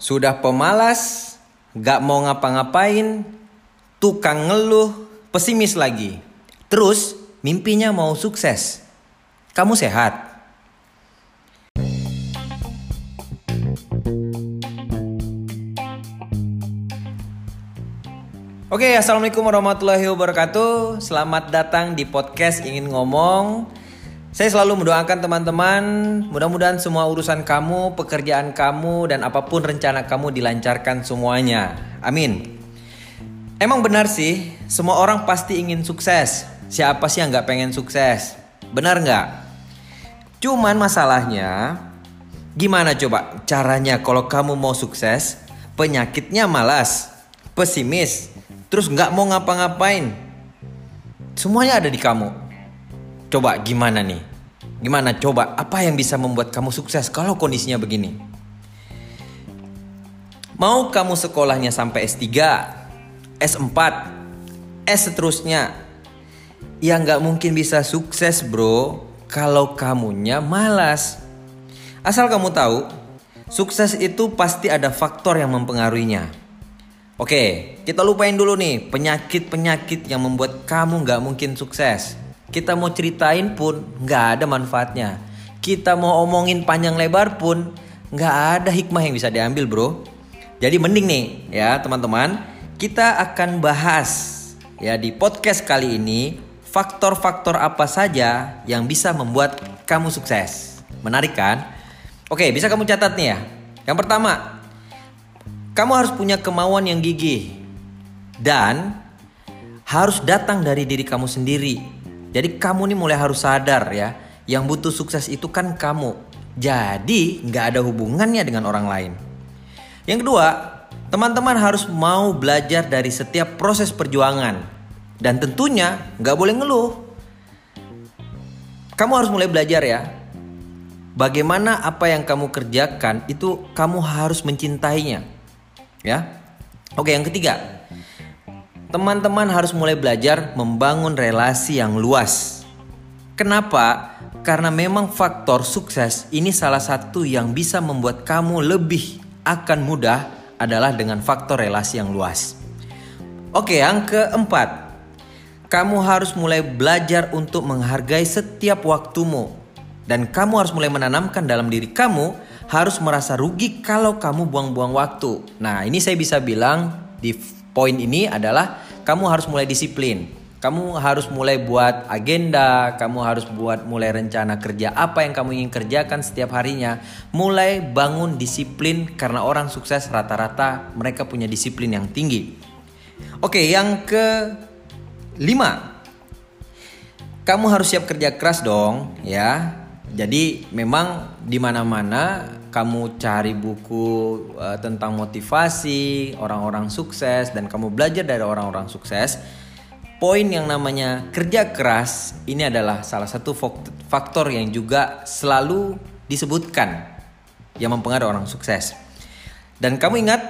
Sudah pemalas, gak mau ngapa-ngapain, tukang ngeluh, pesimis lagi. Terus mimpinya mau sukses. Kamu sehat? Oke, assalamualaikum warahmatullahi wabarakatuh. Selamat datang di podcast ingin ngomong. Saya selalu mendoakan teman-teman, mudah-mudahan semua urusan kamu, pekerjaan kamu, dan apa pun rencana kamu dilancarkan semuanya. Amin. Emang benar sih, semua orang pasti ingin sukses. Siapa sih yang nggak pengen sukses? Benar nggak? Cuman masalahnya, gimana coba caranya kalau kamu mau sukses, penyakitnya malas, pesimis, terus nggak mau ngapa-ngapain. Semuanya ada di kamu. Coba gimana nih? Gimana coba apa yang bisa membuat kamu sukses kalau kondisinya begini? Mau kamu sekolahnya sampai S3, S4, S seterusnya. Ya nggak mungkin bisa sukses bro kalau kamunya malas. Asal kamu tahu, sukses itu pasti ada faktor yang mempengaruhinya. Oke, kita lupain dulu nih penyakit-penyakit yang membuat kamu nggak mungkin sukses. Kita mau ceritain pun nggak ada manfaatnya. Kita mau omongin panjang lebar pun nggak ada hikmah yang bisa diambil bro. Jadi mending nih ya teman-teman, kita akan bahas ya di podcast kali ini faktor-faktor apa saja yang bisa membuat kamu sukses. Menarik kan? Oke, bisa kamu catat nih ya. Yang pertama, kamu harus punya kemauan yang gigih dan harus datang dari diri kamu sendiri. Jadi kamu nih mulai harus sadar ya, yang butuh sukses itu kan kamu. Jadi nggak ada hubungannya dengan orang lain. Yang kedua, teman-teman harus mau belajar dari setiap proses perjuangan dan tentunya nggak boleh ngeluh. Kamu harus mulai belajar ya. Bagaimana apa yang kamu kerjakan itu kamu harus mencintainya. Ya. Oke, yang ketiga. Teman-teman harus mulai belajar membangun relasi yang luas. Kenapa? Karena memang faktor sukses ini salah satu yang bisa membuat kamu lebih akan mudah adalah dengan faktor relasi yang luas. Oke, yang keempat. Kamu harus mulai belajar untuk menghargai setiap waktumu dan kamu harus mulai menanamkan dalam diri kamu harus merasa rugi kalau kamu buang-buang waktu. Nah, ini saya bisa bilang di poin ini adalah kamu harus mulai disiplin. Kamu harus mulai buat agenda, kamu harus buat mulai rencana kerja apa yang kamu ingin kerjakan setiap harinya. Mulai bangun disiplin karena orang sukses rata-rata mereka punya disiplin yang tinggi. Oke, yang ke lima, kamu harus siap kerja keras dong, ya. Jadi memang di mana-mana kamu cari buku uh, tentang motivasi, orang-orang sukses dan kamu belajar dari orang-orang sukses, poin yang namanya kerja keras ini adalah salah satu faktor yang juga selalu disebutkan yang mempengaruhi orang sukses. Dan kamu ingat,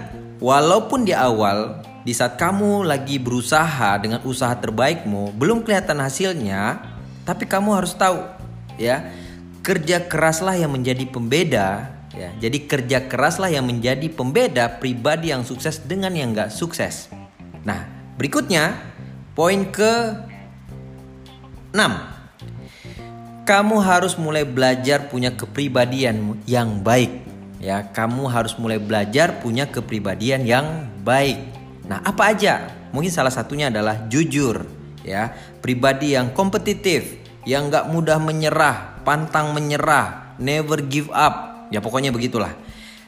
walaupun di awal di saat kamu lagi berusaha dengan usaha terbaikmu belum kelihatan hasilnya, tapi kamu harus tahu ya, kerja keraslah yang menjadi pembeda Ya, jadi kerja keraslah yang menjadi pembeda pribadi yang sukses dengan yang gak sukses. Nah, berikutnya poin ke 6. Kamu harus mulai belajar punya kepribadian yang baik. Ya, kamu harus mulai belajar punya kepribadian yang baik. Nah, apa aja? Mungkin salah satunya adalah jujur, ya, pribadi yang kompetitif, yang gak mudah menyerah, pantang menyerah, never give up, Ya pokoknya begitulah.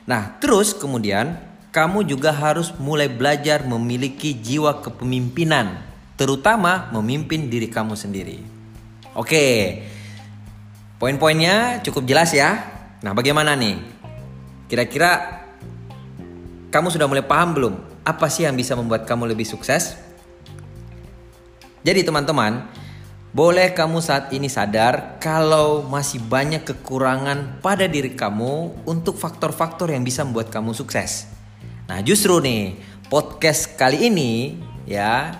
Nah, terus kemudian kamu juga harus mulai belajar memiliki jiwa kepemimpinan, terutama memimpin diri kamu sendiri. Oke. Poin-poinnya cukup jelas ya. Nah, bagaimana nih? Kira-kira kamu sudah mulai paham belum apa sih yang bisa membuat kamu lebih sukses? Jadi teman-teman, boleh kamu saat ini sadar kalau masih banyak kekurangan pada diri kamu untuk faktor-faktor yang bisa membuat kamu sukses. Nah justru nih podcast kali ini ya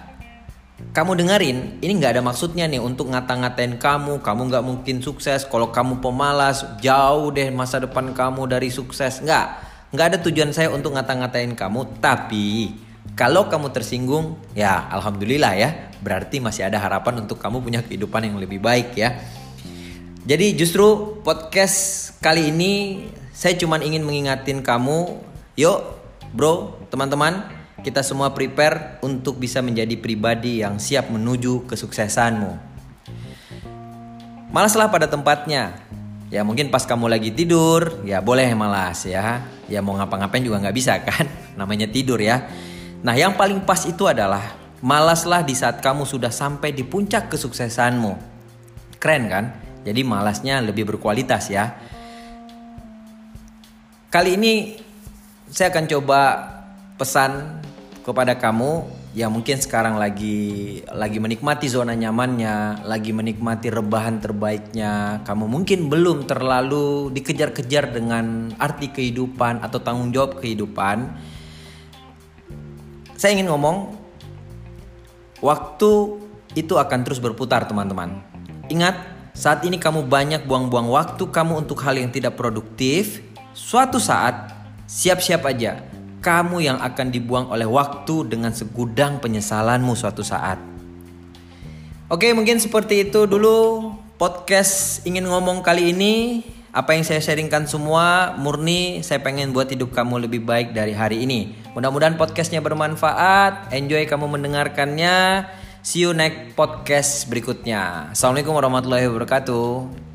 kamu dengerin ini nggak ada maksudnya nih untuk ngata-ngatain kamu. Kamu nggak mungkin sukses kalau kamu pemalas jauh deh masa depan kamu dari sukses. Nggak nggak ada tujuan saya untuk ngata-ngatain kamu, tapi kalau kamu tersinggung, ya alhamdulillah ya, berarti masih ada harapan untuk kamu punya kehidupan yang lebih baik ya. Jadi justru podcast kali ini saya cuma ingin mengingatin kamu, yuk bro, teman-teman, kita semua prepare untuk bisa menjadi pribadi yang siap menuju kesuksesanmu. Malaslah pada tempatnya. Ya mungkin pas kamu lagi tidur, ya boleh malas ya. Ya mau ngapa-ngapain juga nggak bisa kan, namanya tidur ya. Nah yang paling pas itu adalah malaslah di saat kamu sudah sampai di puncak kesuksesanmu. Keren kan? Jadi malasnya lebih berkualitas ya. Kali ini saya akan coba pesan kepada kamu yang mungkin sekarang lagi lagi menikmati zona nyamannya, lagi menikmati rebahan terbaiknya. Kamu mungkin belum terlalu dikejar-kejar dengan arti kehidupan atau tanggung jawab kehidupan. Saya ingin ngomong waktu itu akan terus berputar, teman-teman. Ingat, saat ini kamu banyak buang-buang waktu kamu untuk hal yang tidak produktif, Suatu saat, siap-siap aja, kamu yang akan dibuang oleh waktu dengan segudang penyesalanmu suatu saat. Oke, mungkin seperti itu dulu podcast ingin ngomong kali ini. Apa yang saya sharingkan semua murni saya pengen buat hidup kamu lebih baik dari hari ini. Mudah-mudahan podcastnya bermanfaat. Enjoy kamu mendengarkannya. See you next podcast berikutnya. Assalamualaikum warahmatullahi wabarakatuh.